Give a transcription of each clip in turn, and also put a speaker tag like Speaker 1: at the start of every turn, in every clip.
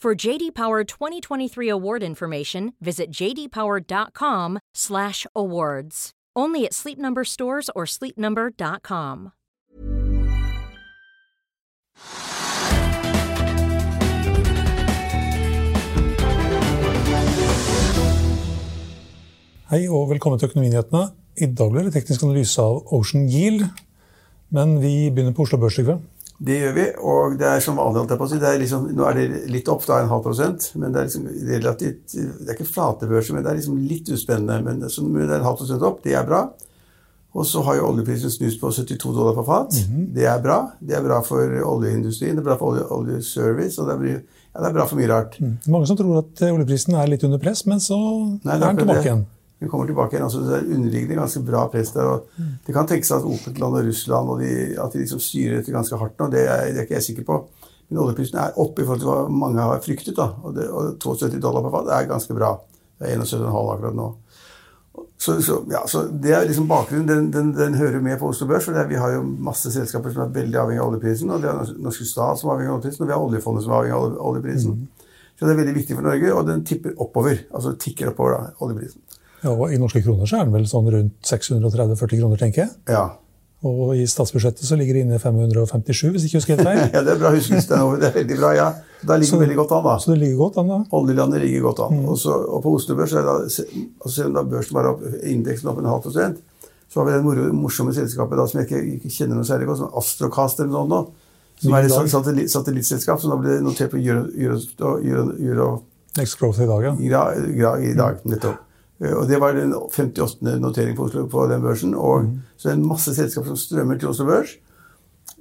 Speaker 1: For JD Power 2023 award information, visit jdpower.com/awards. Only at Sleep Number stores or sleepnumber.com.
Speaker 2: Hei og velkommen til Økonominyhetene. I dag blir det teknisk analyse av Ocean Yield. Men vi begynner på Oslo Børs.
Speaker 3: Det gjør vi, og det er som vanlig. holdt jeg på å si. Det er liksom, nå er det litt opp, da en halv prosent. Men det er liksom relativt Det er ikke flate børser, men det er liksom litt uspennende. Men så, men det er en halv prosent opp. Det er bra. Og så har jo oljeprisen snust på 72 dollar på fat. Det er bra. Det er bra for oljeindustrien, det er bra for olje, oljeservice, og det er, ja, det er bra for mye rart.
Speaker 2: Mange som tror at eh, oljeprisen er litt under press, men så
Speaker 3: Nei,
Speaker 2: er
Speaker 3: er
Speaker 2: den tilbake igjen.
Speaker 3: Den kommer tilbake igjen. altså Det er underliggende ganske bra press der. og Det kan tenkes at OPEC-land og Russland og de, at de liksom styrer dette ganske hardt nå. Det er, det er ikke jeg sikker på. Men oljeprisen er oppe i forhold til hva mange har fryktet. da, Og, det, og 72 dollar per fat er ganske bra. Det er 71,5 akkurat nå. Så, så, ja, så Det er liksom bakgrunnen. Den, den, den hører med på Oslo Børs. for det er, Vi har jo masse selskaper som er veldig avhengig av oljeprisen. og Det er Norske Stat som er avhengig av oljeprisen, og vi har oljefondet som er avhengig av oljeprisen. oljeprisen. Så det er veldig viktig for Norge, og den tipper oppover. Altså tikker oppover, da, oljeprisen.
Speaker 2: Ja, og I norske kroner så er den vel sånn rundt 630-40 kroner, tenker jeg.
Speaker 3: Ja.
Speaker 2: Og i statsbudsjettet så ligger det inne 557, hvis ikke jeg husker helt feil.
Speaker 3: ja, det er bra husket, Det er veldig bra, ja. Da ligger det veldig godt an, da.
Speaker 2: Så det ligger godt an, da.
Speaker 3: Oljelandet ligger godt an. Og, så, og på Oslo Børs, da, altså selv om da børsen var opp, indeksen opp en halv prosent, så har vi det moro, morsomme selskapet da, som jeg ikke, ikke kjenner noe særlig godt, som Astrocast eller noe sånt nå. Som er et satellitt, satellittselskap som da ble notert på Euro, Euro, Euro, Euro,
Speaker 2: Next Growth i dag, ja.
Speaker 3: gra, gra, i dag, nettopp. Eh, Og Det var den 58. notering på, Oslo, på den børsen. Og Så det er en masse selskaper som strømmer til Oslo Børs.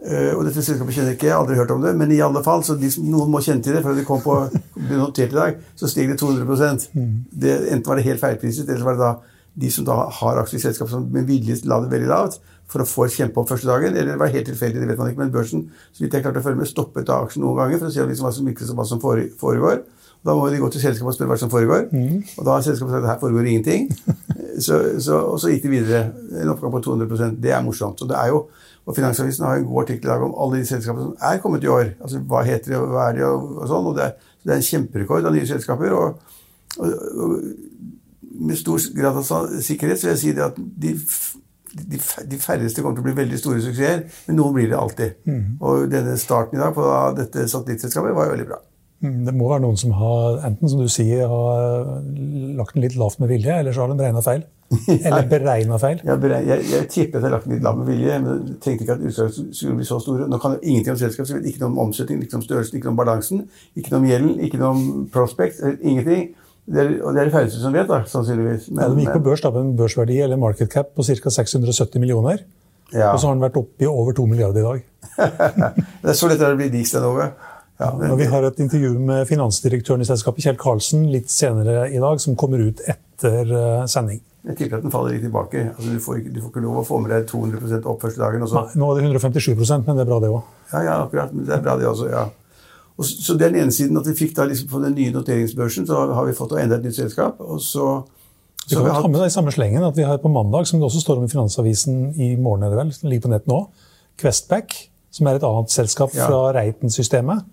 Speaker 3: Eh, Og dette selskapet kjenner jeg ikke, jeg har aldri hørt om det. Men i alle fall, så de, noen må kjenne til det. For det kom på, ble notert i dag, så steg det 200% det, Enten var det helt feilpriset, eller så var det da de som da har aksjer i selskap som med vilje la det veldig lavt for å få et kjempeopp første dagen. Eller det var helt tilfeldig, det vet man ikke. Men børsen så vidt jeg klarte å følge med, stoppet da aksjen noen ganger for å se liksom hva som, virket som hva som fore- foregår. Da må de gå til selskapet og spørre hva som foregår. Og da har selskapet sagt at her foregår ingenting. Så, så, og så gikk de videre. En oppgave på 200% Det er morsomt. Og, det er jo, og Finansavisen har en god artikkel i dag om alle de selskapene som er kommet i år. Altså Hva heter de, og hva er de, og, og sånn. Og det er, det er en kjemperekord av nye selskaper. og, og, og med stor grad av sikkerhet så vil jeg si det at de, de, de færreste kommer til å bli veldig store suksesser, men noen blir det alltid. Og denne starten i dag på dette satellittselskapet var jo veldig bra.
Speaker 2: Mm, Det må være noen som har, enten som du sier, har lagt den litt lavt med vilje, eller så har den beregna feil. Eller beregna feil.
Speaker 3: Jeg, jeg, jeg tipper at jeg lagt den litt lavt med vilje, men jeg tenkte ikke at utslagene skulle bli så store. Nå kan jeg ingenting om selskap, så jeg vet ikke noe om omsetning, ikke om størrelsen, ikke noe om balansen, ikke noe om gjelden, ikke noe om prospect, eh, ingenting. Det er, og det er de færreste som vet, da, sannsynligvis.
Speaker 2: Ja, de gikk på børs da en børsverdi eller market cap på ca. 670 millioner.
Speaker 3: ja.
Speaker 2: Og så har den vært oppe i over 2 milliarder i dag.
Speaker 3: det er så lett det er å bli rik, Sten Ove. Ja,
Speaker 2: Og vi har et intervju med finansdirektøren i selskapet, Kjell Karlsen, litt senere i dag, som kommer ut etter eh, sending.
Speaker 3: Jeg tipper at den faller litt tilbake. Altså, du, får du får ikke lov å få med deg 200 opp første dagen. Også.
Speaker 2: Nei, nå er det 157% men det er bra, det òg.
Speaker 3: Ja, ja, akkurat. Men det er bra, det også. ja. Og så, så det er den ene siden at vi fikk da liksom på den nye noteringsbørsen, så har vi fått enda et nytt selskap. Og så,
Speaker 2: Vi kan jo ta med deg i samme slengen at vi har på mandag, som det også står om i Finansavisen i morgen, er det vel, ligger på nett nå, Questback, som er et annet selskap
Speaker 3: Ja.
Speaker 2: fra Reiten-systemet.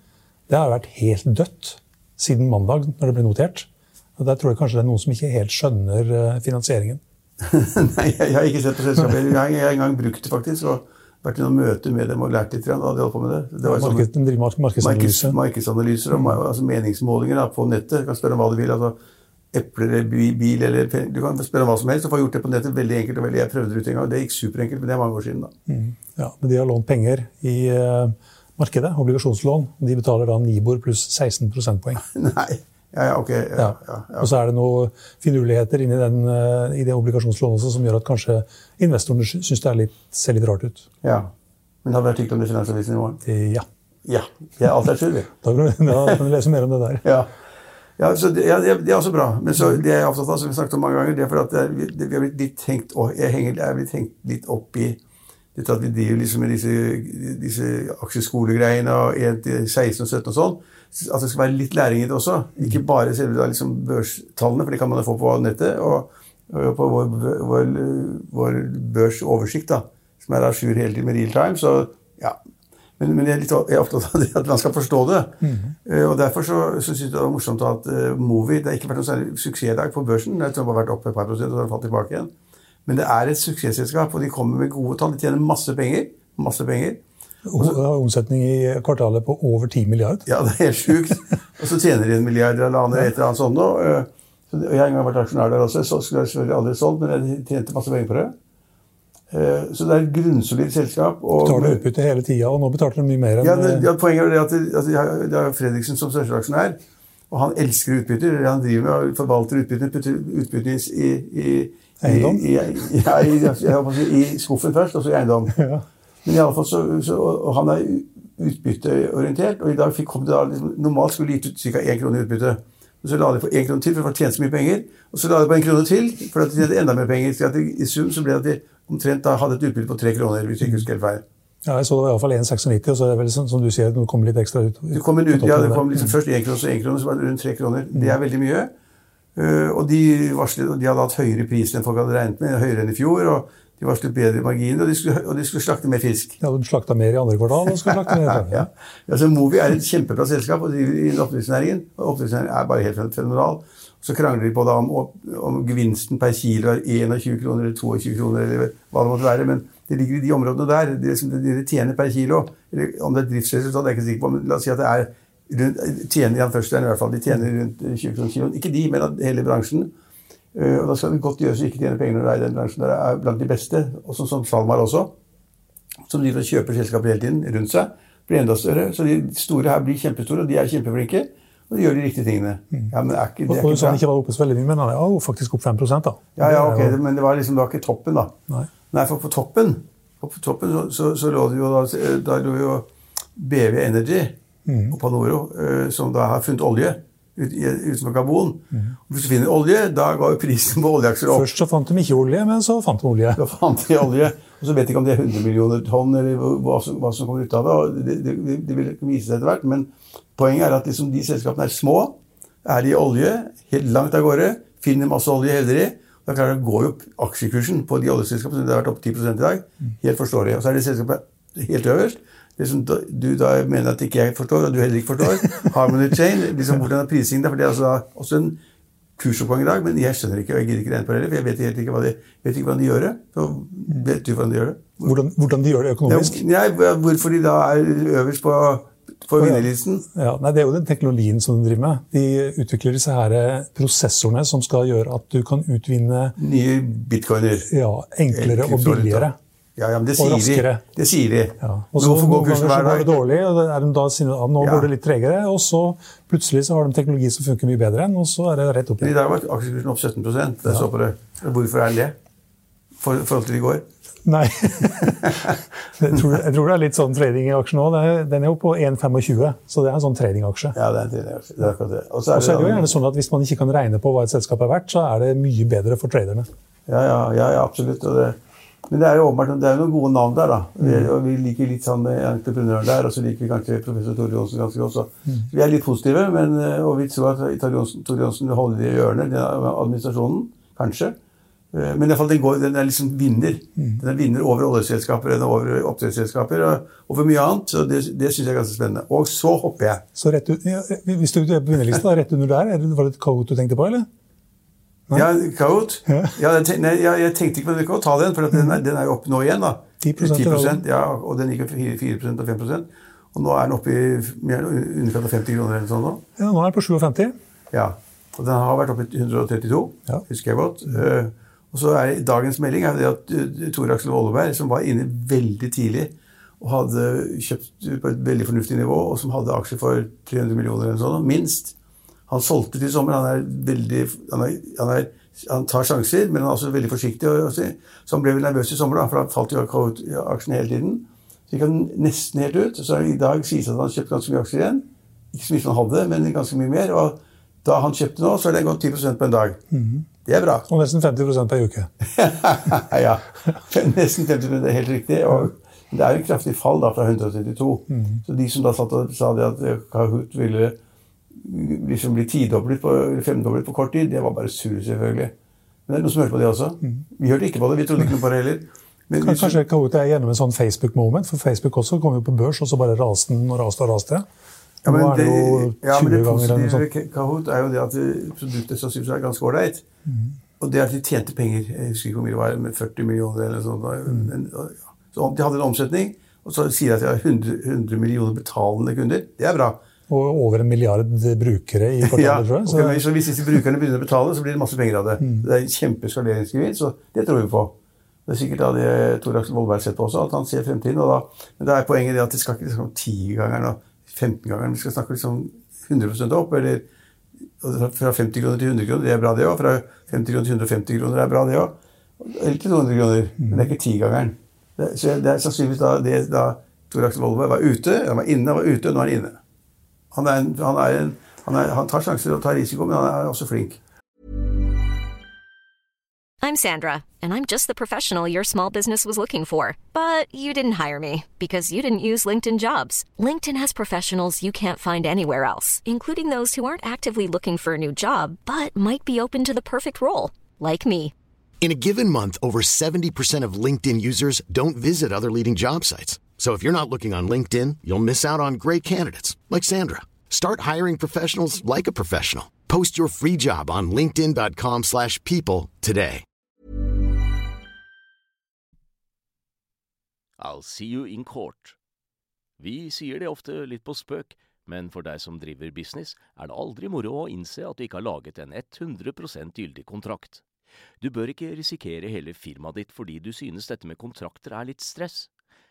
Speaker 2: Det har vært helt dødt siden mandag, når det ble notert. Og Der tror jeg kanskje det er noen som ikke helt skjønner eh, finansieringen.
Speaker 3: Nei, jeg, har ikke sett på selskapet. Jeg har jeg har engang brukt det, faktisk. Og vært i noen møter med dem og lært litt. av de holdt på med det. det var
Speaker 2: Marked, mark- markedsanalyse.
Speaker 3: markedsanalyser og altså meningsmålinger da, på nettet. Du kan spørre om hva du vil. altså Epler eller bil eller Du kan spørre om hva som helst og få gjort det på nettet veldig enkelt. og veldig, Jeg prøvde det ut en gang. Det gikk superenkelt, men det er mange år siden. da.
Speaker 2: Ja, men de har lånt penger i eh, markedet, obligasjonslån. De betaler da Nibor pluss 16 prosentpoeng.
Speaker 3: Nei. Ja, ja, ok. Ja,
Speaker 2: Ja.
Speaker 3: ja, ja.
Speaker 2: Og så er det noen finurligheter inni den, eh, i det obligasjonslånet også som gjør at kanskje investorene sy- syns det er litt, ser litt rart ut.
Speaker 3: ja. Men hadde det vært tykt om det Finansavisen i morgen?
Speaker 2: Ja.
Speaker 3: Ja. Ja. Er alt er skyldig.
Speaker 2: Da kan du, lese mer om det der.
Speaker 3: Ja. ja, så det, ja, det er også bra. Men så, det jeg er opptatt av, som vi snakket om mange ganger, det er for at er, vi, vi har blitt litt hengt, jeg henger, jeg er blitt hengt litt opp i dette at vi driver liksom med disse, disse aksjeskolegreiene og 1 til 16 og 17 og sånn. At det skal være litt læring i det også. Ikke bare selve da liksom børstallene, for det kan man jo få på nettet. Og, og på vår, vår, vår børsoversikt, da, som er à jour hele tiden med real time. Så ja, men, men jeg, er litt, jeg er opptatt av det, at man skal forstå det. Eh, og Derfor så, så syns jeg det var morsomt at uh, Movi Det har ikke vært noen særlig suksess i dag på børsen. Det har vært opp et par prosent og så har falt tilbake igjen. Men det er et suksessselskap, og de kommer med gode tall. De tjener masse penger. Masse penger.
Speaker 2: Og har omsetning i kvartalet på over 10 milliard.
Speaker 3: Ja, det er helt sjukt. og så tjener de en milliard eller annet, et eller annet sånt nå. eh, så Jeg har en gang vært aksjonær der også. Så skulle jeg selvfølgelig aldri solgt, men jeg tjente masse penger på det. Eh, Så det er et grunnsolid selskap. Og
Speaker 2: Betaler utbytte hele tida, og nå betaler de mye mer enn
Speaker 3: Ja, det, ja, Poenget er det at det, altså, jeg har- det er Fredriksen som største aksjonær, og han elsker utbytter. Han driver med og forvalter putter utbyttene i, i, i
Speaker 2: Eiendom?
Speaker 3: I, i, ja, i, jeg I skuffen først, og så i eiendom.
Speaker 2: Ja.
Speaker 3: Men i alle fall så, så, og han er utbytteorientert, og i dag fikk, kom det da liksom, normalt skulle de gitt ut ca. 1 krone i utbytte. Og så la de på 1 krone til, for de tjente så mye penger. Og så la de på 1 krone til, for de tjente enda mer penger. Så I sum så ble det at de omtrent da hadde et utbytte på 3 kroner, hvis jeg ikke husker helt feil.
Speaker 2: Ja, jeg så det var iallfall 1,96, og så er det vel sånn, som du sier, det kom litt ekstra ut.
Speaker 3: Det kom, en ut, ja, det kom liksom først 1 krone, så 1 krone, så var det rundt 3 kroner. Det er veldig mye. Eh, og de varslet, og de hadde hatt høyere priser enn folk hadde regnet med, høyere enn i fjor. og de varslet bedre marginer, og de skulle, og de skulle slakte mer fisk.
Speaker 2: Ja, de slakta mer i andre kvartal og skulle slakte mer i.
Speaker 3: Ja. Altså, Movi er et kjempebra selskap og driver i oppdrettsnæringen. Oppdrettsnæringen er bare helt fenomenal. Så krangler de på da om, om gevinsten per kilo er 21 kroner eller 22 kroner, eller hva det måtte være. Men det ligger i de områdene der. Det, det de tjener per kilo. Eller om det er driftsresultat, det er jeg ikke sikker på. Men la oss si at det er tjener i hvert fall. De tjener rundt 20 kroner kiloen. Ikke de, men hele bransjen. Eh, Og da skal det godt gjøres å ikke tjene penger når du er i den bransjen der er blant de beste. Og sånn som SalMar også som driver og kjøper selskaper hele tiden rundt seg, blir enda større. Så de store her blir kjempestore, og de er kjempeflinke. Og de gjør de riktige tingene. Ja, men er ikke, det er ikke bra.
Speaker 2: ikke var oppe så veldig mye, men han er jo faktisk opp 5 da.
Speaker 3: Ja, ja, ok, men det var liksom var ikke toppen, da.
Speaker 2: Nei.
Speaker 3: Nei, for på toppen, på toppen så, så, så lå det jo da, da lå jo BV Energy og Panoro, eh, som da har funnet olje utenfor Gabon. Mm. hvis du finner olje, da går jo prisen på oljeaksjer opp.
Speaker 2: Først så fant de ikke olje, men så fant de olje.
Speaker 3: Da fant de olje. Og så vet de ikke om det er 100 millioner tonn, eller hva- som, hva som kommer ut av det. Det, det, det, vil vise seg etter hvert. Men poenget er at liksom de selskapene er små. Er i olje, helt langt av gårde, finner masse olje, heller de. Da klarer det å gå opp aksjekursen på de oljeselskapene. Det har vært opp 10 i dag. Helt forståelig. Og så er det selskapet helt øverst. Det som du da mener at ikke jeg forstår, og du heller ikke forstår. Harmony Chain. liksom Hvordan er prisingen der? For det er altså da også en kursoppgang i dag, men jeg skjønner ikke, og jeg gidder ikke regne på det heller, for jeg vet helt ikke hva de, vet ikke hvordan de gjør det. Så vet du hvordan de gjør det?
Speaker 2: Hvordan, hvordan de gjør det økonomisk.
Speaker 3: Ja, nei, hvorfor de da er øverst på, for vinnerlisten?
Speaker 2: Ja, nei, Det er jo den teknologien som de driver med. De utvikler disse her prosessorene som skal gjøre at du kan utvinne
Speaker 3: Nye bitcoiner.
Speaker 2: ja, enklere og billigere.
Speaker 3: Ja, ja, men det
Speaker 2: Og
Speaker 3: sier de.
Speaker 2: raskere.
Speaker 3: Det sier de.
Speaker 2: Ja. Og så noen
Speaker 3: kursen
Speaker 2: ganger så går det dårlig, og er de da at nå
Speaker 3: Ja.
Speaker 2: går det litt tregere, og så plutselig så har de teknologi som funker mye bedre enn, og så er det rett opp
Speaker 3: i dag var aksjekursen opp 17 det ja. så på det. Hvorfor er den det? For, I forhold til i går?
Speaker 2: Nei. jeg, tror, jeg tror det er litt sånn trading i aksjen nå. Den er- jo på 1,25, så det er en sånn tradingaksje.
Speaker 3: Ja, det er en tredje aksje. Det er det. Og så
Speaker 2: er, er det jo gjerne sånn at Hvis man ikke kan regne på hva et selskap er verdt, så er det mye bedre for traderne.
Speaker 3: Ja, ja, ja, ja absolutt. Og det, men det er jo åpenbart det er noen gode navn der. da. Vi, og vi liker litt sånn med entreprenøren der, og så liker vi kanskje professor Tore Johnsen ganske godt. Så vi er litt positive, men, eh, og vi tror at Tore Johnsen, vil holde det i ørene, administrasjonen. Kanskje. Eh, Men i alle fall den, går, den er liksom vinner. Den er vinner over oljeselskaper enn over oppdrettsselskaper og over mye annet. så Det, det syns jeg er ganske spennende. Og så hopper jeg.
Speaker 2: Så rett ja, Hvis du er på vinnerlista, rett under der, er det- var det et Coat du tenkte på, eller?
Speaker 3: Ja, Kahoot.
Speaker 2: Ja.
Speaker 3: Ja, nei, jeg, tenkte ikke på den, å ta den, for den, er, den er jo oppe nå igjen. da.
Speaker 2: 10 i rollen.
Speaker 3: ja, og den gikk jo 4, 4 og 5% Og nå er den oppe i mer- underkant av 50 kroner eller sånn nå.
Speaker 2: Ja, nå er den på 57.
Speaker 3: Ja. Og den har vært oppe i 132,
Speaker 2: Ja.
Speaker 3: husker jeg godt. Eh, og så er dagens melding er det at uh, Tor Aksel Volleberg, som var inne veldig tidlig og hadde kjøpt på et veldig fornuftig nivå, og som hadde aksjer for 300 millioner eller sånn, minst, han solgte til sommer. Han er veldig han, er, han, er, han tar sjanser, men han er også veldig forsiktig. Så han ble vel nervøs i sommer, da, for han falt i aksjene hele tiden. Så gikk han nesten helt ut. Så i dag sies det at han har kjøpt ganske mye aksjer igjen. Ikke så mye som han hadde, men ganske mye mer. Og da han kjøpte nå, så er det gått 10% på en dag. Det er bra.
Speaker 2: Og nesten 50% per uke.
Speaker 3: ja. Nesten 50 det er helt riktig. Og det er jo et kraftig fall da fra 132. Så de som da satt og sa det at Kahoot ville liksom bli tidoblet på, femdoblet på kort tid, det var bare surr, selvfølgelig. Men det er noen som hørte på det også. Vi hørte ikke på det, vi trodde ikke noe på det heller. Men
Speaker 2: Kanskje Kahoot er gjennom en sånn Facebook-moment, for Facebook også kom jo på børs, og så bare raste den og raste og raste.
Speaker 3: Ja, men
Speaker 2: det jo 20
Speaker 3: ja, men det positive Kahoot er jo det at produktet sannsynligvis er ganske ålreit.
Speaker 2: Mm.
Speaker 3: Og det at de tjente penger. Jeg husker ikke hvor mye det var, med 40 millioner eller sånt.
Speaker 2: Mm.
Speaker 3: Men. Så de hadde en omsetning, og så sier de at de har 100, 100 millioner betalende kunder. Det er bra.
Speaker 2: Og over en milliard brukere i
Speaker 3: Ja,
Speaker 2: tror jeg. Så,
Speaker 3: Okay, så hvis disse brukerne begynner å betale, så blir det masse penger av det. Det er en kjempeskaleringsgevinst, så det tror vi på. Det er sikkert da det Tor Aksel Vollberg sett på også, at han ser fremtiden. Og da, men da er poenget det at det skal ikke liksom 10-gangeren og 15-gangeren. Vi skal snakke liksom 100% opp. eller Fra 50 kroner til 100 kroner, det er bra, det òg. Fra 50 kroner til 150 kroner, er bra, det òg. Eller til 200 kroner. Men det er ikke 10-gangeren. Det, så det er sannsynligvis da, det, da Tor Aksel Vollberg var ute, han var inne, han var ute, og nå er han inne. Han, er en, han, er en, han, er, han tar sjanser og tar risiko, men han er også flink.
Speaker 4: I'm Sandra, and I'm just the professional your small business was looking for. But you didn't hire me because you didn't use LinkedIn jobs. LinkedIn has professionals you can't find anywhere else, including those who aren't actively looking for a new job but might be open to the perfect role, like me.
Speaker 5: In a given month, over 70% of LinkedIn users don't visit other leading job sites. So if you're not looking on LinkedIn, you'll miss out on great candidates like Sandra. Start hiring professionals like a professional. Post your free job on linkedin.com/people today.
Speaker 6: I'll see you in court. Vi sier det ofte litt på spøk, men for deg som driver business, er det aldri moro å innse at du ikke har laget en 100% gyldig kontrakt. Du bør ikke risikere hele firmaet ditt fordi du synes dette med kontrakter er litt stress.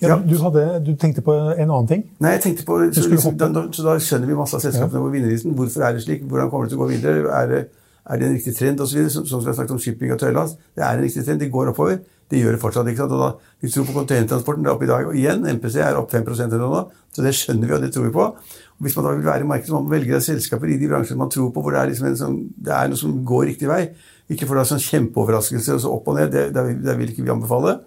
Speaker 2: ja,
Speaker 3: Ja.
Speaker 2: du, hadde, du tenkte på en annen ting.
Speaker 3: Nei, jeg tenkte på, så,
Speaker 2: liksom,
Speaker 3: da, da, så da skjønner vi masse av selskapene på vinnerlisten. Hvorfor er det slik? Hvordan kommer det til å gå videre? Er det, er det en riktig trend? Og så videre, sånn som vi har snakket om shipping og tøylast. Det er en riktig trend. Det går oppover. Det gjør det fortsatt. ikke sant? Og da, Vi tror på containertransporten. Det er opp i dag. Og igjen, MPC er opp 5 eller noe. Så det skjønner vi, og det tror vi på. Og Hvis man da vil være i markedet, må man velge selskaper i de bransjene man tror på, hvor det er, liksom en sånn, det er noe som går riktig vei. Ikke for det er sånn kjempeoverraskelse og så opp og ned. Det, det, det vil ikke vi anbefale.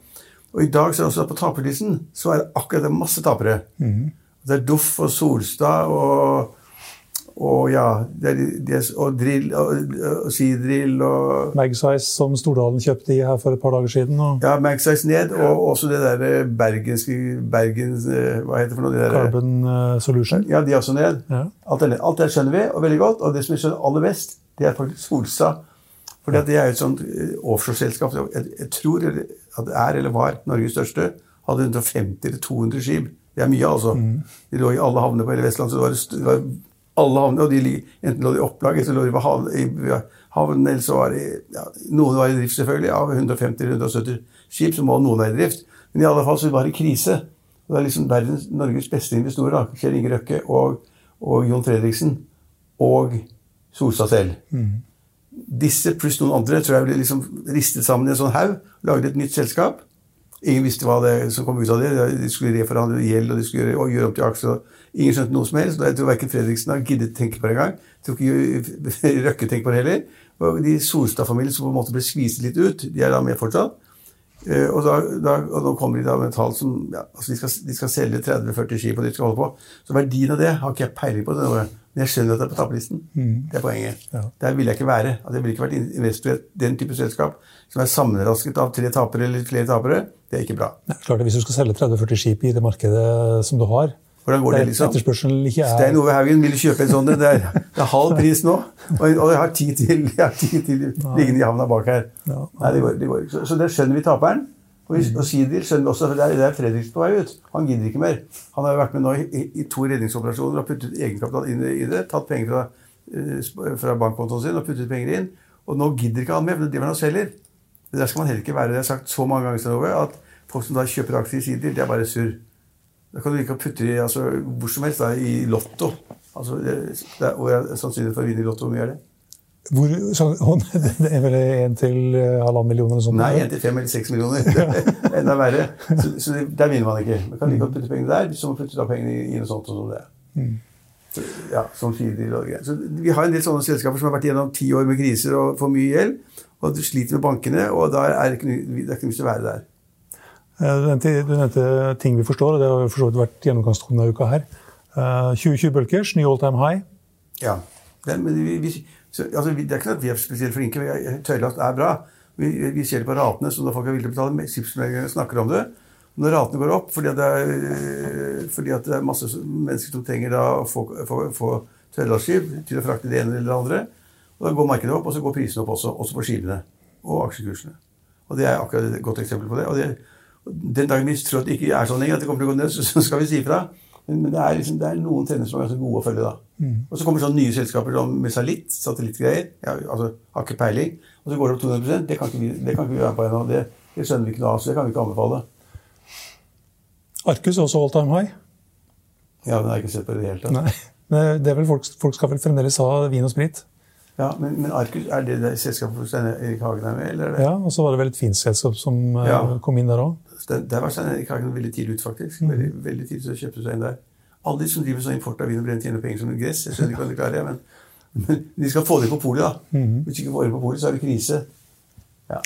Speaker 3: Og i dag så er det også at på taperlisten så er det akkurat det masse tapere. Det er Doff og Solstad og, og ja det er, det er, Og Drill og, og Seadrill og
Speaker 2: Magsize som Stordalen kjøpte i her for et par dager siden. Og
Speaker 3: ja, Magsize ned, og også det der bergenske Bergens eh, Hva heter det for noe? Det der,
Speaker 2: Carbon uh, Solution.
Speaker 3: Ja, de er også ned.
Speaker 2: Ja.
Speaker 3: Alt, det, alt det skjønner vi, og veldig godt. Og det som vi skjønner aller best, det er faktisk Solstad. For det er jo et sånt eh, offshoreselskap. Jeg, jeg tror er, eller var, Norges største. Hadde 150-200 skip. Det er mye, altså. De lå i alle havner på hele Vestlandet. så det var, det var alle havner, og de, Enten lå de i opplag, eller så lå de på havnen, eller så var de ja, Noen var i drift, selvfølgelig. Av 150-170 skip så må noen være i drift. Men i alle fall så var det krise. Det er liksom verdens, Norges beste investorer, Kjell Inge Røkke og, og Jon Fredriksen. og Solstad selv. Disse pluss noen andre tror jeg ble liksom ristet sammen i en sånn haug. Lagde et nytt selskap. Ingen visste hva det som kom ut av det. De skulle reforhandle gjeld og de skulle gjøre, gjøre om til aksjer. Ingen skjønte noe som helst. Jeg tror verken Fredriksen har giddet tenke på det engang. Tror ikke Røkke tenker på det heller. Og de Solstad-familiene som på en måte ble skviset litt ut, de er da med fortsatt. Eh, og, da, da, og nå kommer de da med tall som ja, altså de, skal, de skal selge 30-40 skip, og de skal holde på. Så verdien av det har ikke jeg peiling på. Det men jeg skjønner at det er på taperlisten. Det er poenget.
Speaker 2: Ja.
Speaker 3: Der vil jeg ikke være. Altså, jeg ville ikke vært investor i den type selskap som er sammenrasket av tre tapere eller flere tapere. Det er ikke bra.
Speaker 2: Nei, klart det, Hvis du skal selge 30-40 skip i det markedet som du har,
Speaker 3: Hvordan går det, liksom?
Speaker 2: ikke er
Speaker 3: Stein Ove Haugen vil kjøpe en sånn. Det er, det er halv pris nå, og, jeg har ti til, jeg har ti til liggende i havna bak her.
Speaker 2: Ja.
Speaker 3: Nei, det går, det går ikke. Så, så der skjønner vi taperen. Og, vi, og Sidil skjønner vi også, for det er, Fredriksen på vei ut. Han gidder ikke mer. Han har jo vært med nå i, i, to redningsoperasjoner og puttet egenkapital inn i det. Tatt penger fra, eh, fra bankkontoen sin og puttet penger inn. Og nå gidder ikke han mer, for det driver han og selger. Det der skal man heller ikke være. Det har jeg sagt så mange ganger over, at folk som da kjøper aksjer i Sidil, det er bare surr. Da kan du ikke putte i altså, hvor som helst, da, i Lotto. Altså, det, det er, og jeg sannsynlig for å vinne i Lotto. Hvor mye er det?
Speaker 2: Hvor, så, Det er vel én til eh, halvannen million eller sånt?
Speaker 3: Nei, 1 til 5 eller 6 millioner. Er Enda verre. Så, så det, der vinner man ikke. Man kan like godt putte pengene der, som å putte pengene i, i noe sånt som det. Så, ja. Så vi har en del sånne selskaper som har vært gjennom ti år med kriser og for mye gjeld, og du sliter med bankene, og da er det ikke, det er ikke noe å være der.
Speaker 2: Eh, Du nevnte, du nevnte ting vi forstår, og det har for så vidt vært gjennomgangstonen denne uka her. Eh, 2020 Bulkers, ny all time high.
Speaker 3: Ja. Den, men vi, vi, så, altså, det er ikke sånn at vi er spesielt flinke. Tørrlast er bra. Vi, vi ser det på ratene, så når folk er villige til å betale, skipsmeglerne snakker om det. Når ratene går opp fordi det er, øh, fordi det er masse mennesker som trenger å få, få, få tørrlastskip til å frakte det ene eller det andre, og da går markedet opp, og så går prisene opp også, også på skipene og aksjekursene. Og det er akkurat et godt eksempel på det. Og det, den dagen vi tror at det ikke er sånn lenger, at det kommer til å gå ned, så skal vi si ifra. Men, det, er liksom, det er noen trender som er ganske gode å følge. da. Og så kommer sånne nye selskaper som med satellitt, satellittgreier. Ja, altså, har ikke peiling. Og så går det opp 200 Det kan ikke vi, det kan ikke vi være på ennå. Det, det skjønner vi ikke noe av, så det kan vi ikke anbefale.
Speaker 2: Arcus også all time high.
Speaker 3: Ja, den har jeg ikke sett på i det hele tatt.
Speaker 2: Nei. Men det er vel folk, folk skal vel fremdeles ha vin og sprit?
Speaker 3: Ja, men, men Arcus, er det det selskapet hvor Stein Erik Hagen er med, eller er det?
Speaker 2: Ja, Og så var det vel et fint selskap som eh,
Speaker 3: Ja.
Speaker 2: kom inn der òg.
Speaker 3: Den- Der var Stein Erik Hagen veldig tidlig ut, faktisk. Veldig, veldig tidlig så kjøpte seg inn der. Alle de som driver sånn import av vin og brent, tjener penger som gress. Jeg skjønner ikke hvordan de klarer, men, men de skal få det på polet, da. Hvis de ikke får det på polet, så er det krise. Ja.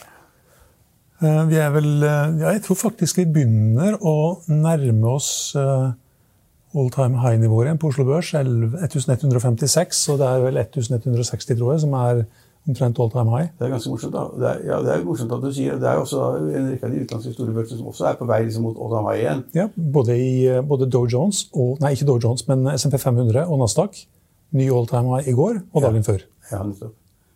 Speaker 2: Eh, Vi er vel eh, Ja, jeg tror faktisk vi begynner å nærme oss eh, all time high-nivået igjen på Oslo Børs. 11 1156, og det er vel 1160, tror jeg, som er omtrent all time high.
Speaker 3: Det er ganske morsomt. da. Det er, ja, det er morsomt at du sier Det er jo også en rekke av de utenlandske store børsene som også er på vei liksom, mot Oldham High igjen.
Speaker 2: Ja, både, i, eh, både Dow Jones og Nei, ikke Dow Jones, men SMP 500 og Nasdaq. Ny all time high i går og dagen før.
Speaker 3: Ja, nettopp.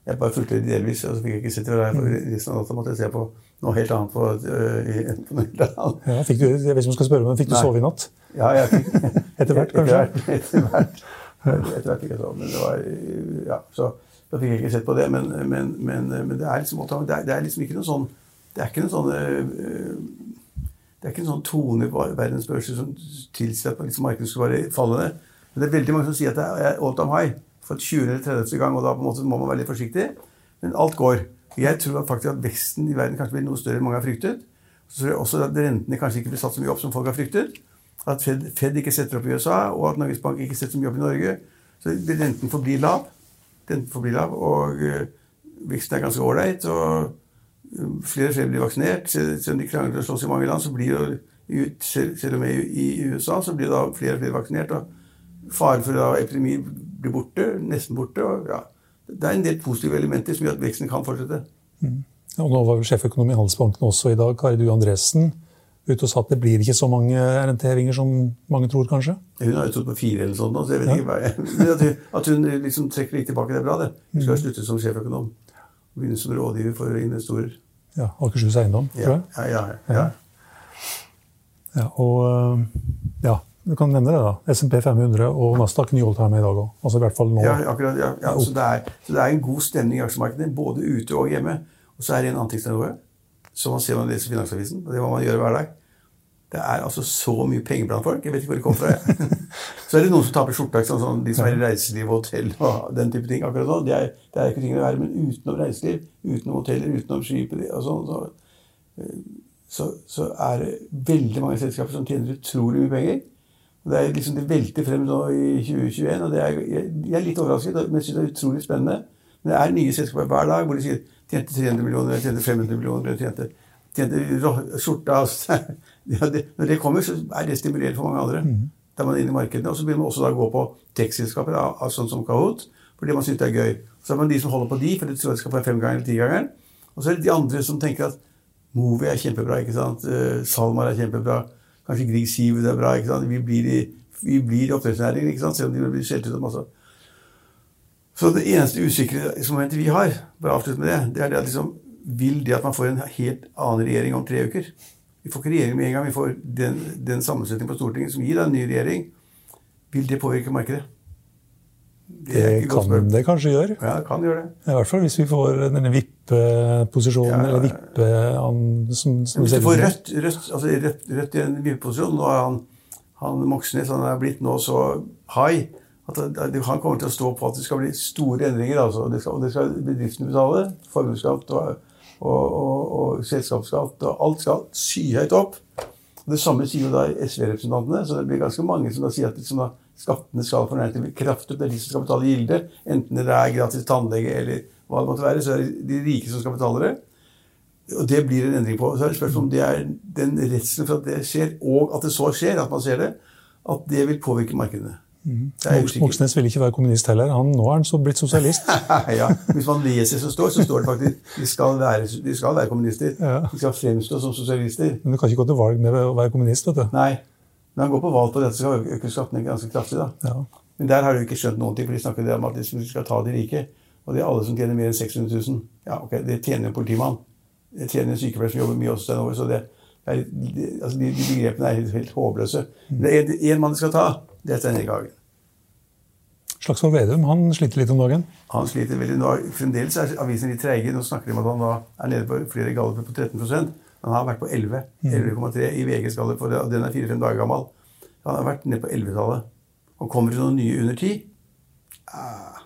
Speaker 3: Jeg bare fulgte det delvis, og så fikk jeg ikke sett det. der, For resten av natta måtte jeg se på noe helt annet. på, øh, på noe helt annet.
Speaker 2: Ja, fikk du, jeg vet ikke om jeg skal spørre, men fikk du
Speaker 3: Nei.
Speaker 2: sove i natt?
Speaker 3: Ja, jeg fikk
Speaker 2: Etter hvert, kanskje?
Speaker 3: Etter hvert, etter hvert fikk jeg sove. Men det var Ja, så da fikk jeg ikke sett på det. Men, men, men, men det er liksom det er, det er liksom ikke noe sånn Det er ikke noe sånn øh, det er ikke en sånn tone på verdensbørsen som tilsier at liksom markedet skulle være fallende. Men det er veldig mange som sier at det er all time high for 20. eller 30. gang, og da på en måte må man være litt forsiktig. Men alt går. Jeg tror faktisk at veksten i verden kanskje blir noe større enn mange har fryktet. Så tror jeg også at rentene kanskje ikke blir satt så mye opp som folk har fryktet. At Fed, Fed ikke setter opp i USA, og at Norges Bank ikke setter så mye opp i Norge. Så renten forblir lav. Renten forblir lav, og øh, veksten er ganske ålreit. og flere og flere blir vaksinert. Selv om de krangler og slåss i mange land, så blir jo ut, selv om i USA så blir da flere og flere vaksinert. og Faren for da epidemi blir borte, nesten borte. og ja, Det er en del positive elementer som gjør at veksten kan fortsette.
Speaker 2: Og nå var sjeføkonom i Handelsbanken også i dag, Kari Du Andresen, ute og sa at det blir ikke så mange RNT-hevinger som mange tror, kanskje?
Speaker 3: Hun har jo trodd på fire eller sånn, så jeg vet ikke hva jeg, men at hun, at hun liksom trekker litt tilbake, det er bra, det. Hun skal slutte som sjeføkonom. Begynne som rådgiver for investorer.
Speaker 2: Ja, Akershus Eiendom, tror jeg.
Speaker 3: ja, ja. ja.
Speaker 2: Ja, og øh, ja, du kan nevne det, da. SMP 500 og Nasdaq ny all-time i dag òg. Altså i hvert fall nå.
Speaker 3: Ja, akkurat, ja, ja. Så, det er, så det er en god stemning i aksjemarkedet, både ute og hjemme. Og så er det en annen ting som er som man ser når man leser Finansavisen, og det må man gjøre hver dag. Det er altså så mye penger blant folk. Jeg vet ikke hvor det kommer fra. så er det noen som taper skjorta. sånn. Sånn, de som er i reiseliv og hotell og den type ting. akkurat nå. Det er, det er ikke ting å være, Men utenom reiseliv, utenom hoteller, utenom skip og sånn, så, så, så er det veldig mange selskaper som tjener utrolig mye penger. Og Det er liksom, det velter frem nå i 2021, og det er, jeg, jeg er litt overrasket. Men jeg synes det er utrolig spennende. Men det er nye selskaper hver dag hvor de sier tjente 300 millioner, tjente 500 millioner, tjente, tjente skjorta ja, det, Når det kommer, så er det stimulerende for mange andre. Mm. Da er man inne i markedene. Og så begynner man også da å gå på tech-selskaper, sånn som Kahoot, fordi man syns det er gøy. Så er man de som holder på de, for de tror de skal få femgangeren eller tigangeren. Og så er det de andre som tenker at Movi er kjempebra, ikke sant? Eh, Salmar er kjempebra. Kanskje Grieg Sivud er bra. ikke sant? Vi blir i, vi blir i oppdrettsnæringen, ikke sant? selv om de blir skjelt ut av masse. Så det eneste usikkerhetsmomentet vi har, bare avslutt med det, det er det at liksom, vil det at man får en helt annen regjering om tre uker. Vi får ikke regjering med en gang. Vi får den, den sammensetningen på Stortinget som gir deg en ny regjering. Vil det påvirke markedet?
Speaker 2: Det, det kan det kanskje gjøre.
Speaker 3: Ja, det kan gjøre det.
Speaker 2: I hvert fall hvis vi får denne vippeposisjonen, ja, eller vippe som,
Speaker 3: som Hvis du får Rødt, rødt, altså rødt, rødt i en vippeposisjon Nå er han, han Moxnes han er blitt nå så high at han kommer til å stå på at det skal bli store endringer. Altså. Det skal, det skal bedriftene betale. Formuesskatt og, og, og, og, selskapsskatt. og Alt skal skyhøyt opp. Det samme sier jo da SV-representantene. Så det blir ganske mange som da sier at liksom da, skattene skal fornærme kraftig. Det er de som skal betale gilde. Enten det er gratis tannlege eller hva det måtte være, så er det de rike som skal betale det. Og det blir en endring på. Så er det spørsmål om det er den redselen for at det skjer, og at det så skjer, at man ser det, at det vil påvirke markedene.
Speaker 2: Mm. Moxnes vil ikke være kommunist heller. Han, nå er han så blitt sosialist.
Speaker 3: ja, Hvis man leser så står, så står det faktisk de skal være, de skal være kommunister. Ja. De skal fremstå som sosialister.
Speaker 2: Men du kan ikke gå til valg med å være kommunist? vet du.
Speaker 3: Nei. Men han går på valg på dette, så skal øke skattene ganske kraftig. da. Ja. Men der har du ikke skjønt noen ting, for de snakker om at de skal ta de rike. Og det er alle som tjener mer enn 600 000. Ja, ok, Det tjener en politimann. Det tjener en sykepleier som jobber mye også den over, så det er, de, altså de, de, begrepene er helt, helt håpløse. Men det er én mann de skal ta. Det er Erik Hagen.
Speaker 2: Slagsvold Vedum han sliter litt om dagen?
Speaker 3: Han sliter veldig. Nå, fremdeles er avisene litt treige. Nå snakker de om at han er nede på flere galluper på 13% Han har vært på 11. 11,3 i VGs gallup, og den er fire-fem dager gammel. Han har vært nede på 11-tallet. Og kommer det noen nye under 10, ah,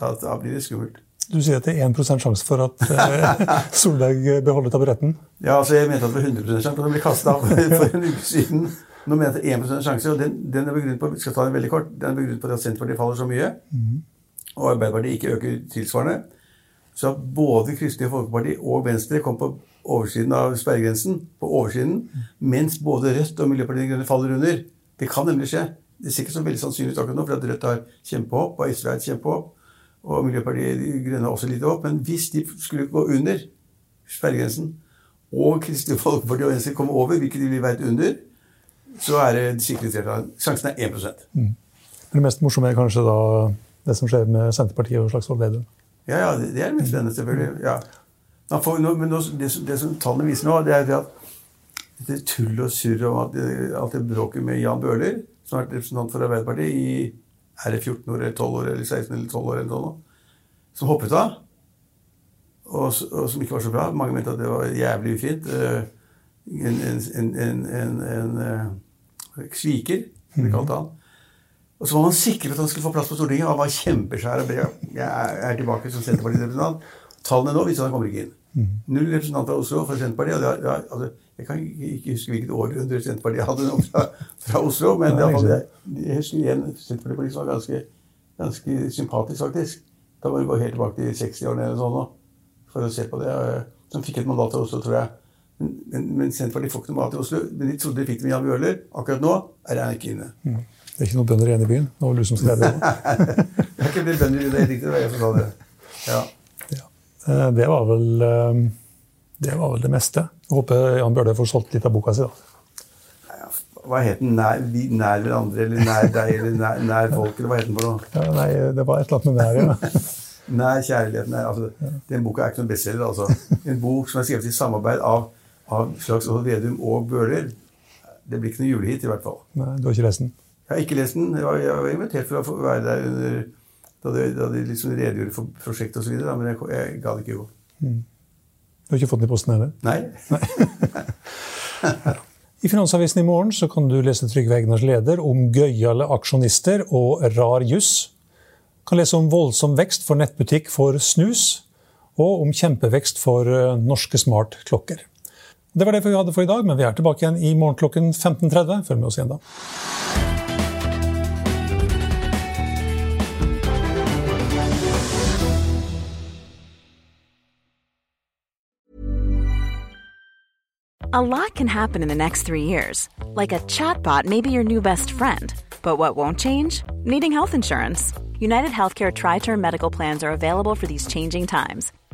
Speaker 3: da, da, blir det skummelt.
Speaker 2: Du sier at det er 1 sjanse for at eh, Solberg beholder taburetten?
Speaker 3: Ja, altså jeg mente at det var 100 sjanse for at han ble kasta av for en uke siden. Nå mener jeg at det er 1 sjanse, og den, den, er begrunnet på vi skal ta den veldig kort, den er begrunnet på at Senterpartiet faller så mye, mm. og Arbeiderpartiet ikke øker tilsvarende. Så at både Kristelig Folkeparti og Venstre kom på oversiden av sperregrensen, på oversiden, mens både Rødt og Miljøpartiet De Grønne faller under. Det kan nemlig skje. Det ser ikke så veldig sannsynlig ut akkurat nå, for at Rødt har kjempehopp, og SV har et kjempehopp, og Miljøpartiet De Grønne har også litt hopp. Men hvis de skulle gå under sperregrensen, og Kristelig Folkeparti og Venstre kommer over, hvilket de vil være under, så er det flertall. Sjansen er 1 mm.
Speaker 2: Det mest morsomme er kanskje da det som skjer med Senterpartiet og Slagsvold Vedum?
Speaker 3: Ja, ja, det er det mest spennende, selvfølgelig. Ja. Får, men nå, det, det, som tallene viser nå, det er at det tull og surret om at alt det bråket med Jan Bøhler, som har vært representant for Arbeiderpartiet i er det 14 år eller 12 år eller 16 eller 12 år, eller noe, som hoppet av. Og, og, som ikke var så bra. Mange mente at det var jævlig ufint. Eh, en, en, en, en, en uh, sviker, det de kalte han. Og så var han sikker på at han skulle få plass på Stortinget. Han var kjempeskjær. Jeg er tilbake som Senterpartirepresentant. Tallene nå viser at han kommer ikke inn. Null representanter fra Oslo fra Senterpartiet. Det, er, altså, jeg kan ikke huske hvilket århundre Senterpartiet hadde noen fra, fra, Oslo, men det, jeg, husker igjen Senterpartiet var ganske, ganske sympatisk, faktisk. Da må vi gå helt tilbake til 60-årene eller sånn for å se på det. Som fikk et mandat av Oslo, tror jeg. Men, men, Senterpartiet får ikke noe mat i Oslo. Men de trodde de fikk det med Jan Bøhler. Akkurat nå er han ikke inne. Mm.
Speaker 2: Det er ikke noen bønder igjen i byen? Det var du som skrev det.
Speaker 3: det er ikke bønder i det, riktig, det var jeg som sa det. Ja.
Speaker 2: ja. Eh, det var vel eh, det var vel det meste. Jeg håper Jan Bøhler får solgt litt av boka si. da.
Speaker 3: Hva het den? Nær, nær hverandre, eller nær deg, eller nær, nær folk, eller hva het den for noe?
Speaker 2: Ja, nei, det var et eller annet med nær, ja.
Speaker 3: nær kjærligheten. Altså. Den boka er ikke noen bestselger. Altså. En bok som er skrevet i samarbeid av, av Slagsvold Vedum og Bøhler. Det blir ikke noe julehit, i hvert fall.
Speaker 2: Nei, Du har ikke lest den?
Speaker 3: Jeg har ikke lest den. Jeg var, jeg var invitert for å være der under, da de, da de liksom redegjorde for prosjektet osv., men jeg, jeg det ikke gå. Mm.
Speaker 2: Du har ikke fått den i posten heller?
Speaker 3: Nei. Nei.
Speaker 2: I Finansavisen i morgen så kan du lese Trygve Egners leder om gøyale aksjonister og rar juss. Kan lese om voldsom vekst for nettbutikk for snus, og om kjempevekst for eh, norske smartklokker. Det var det vi hadde for i dag, men vi er tilbake igjen i morgen klokken 15.30. Følg med oss igjen da.
Speaker 7: A lot can happen in the next three years. Like a chatbot may be your new best friend. But what won't change? Needing health insurance. United Healthcare Tri Term Medical Plans are available for these changing times.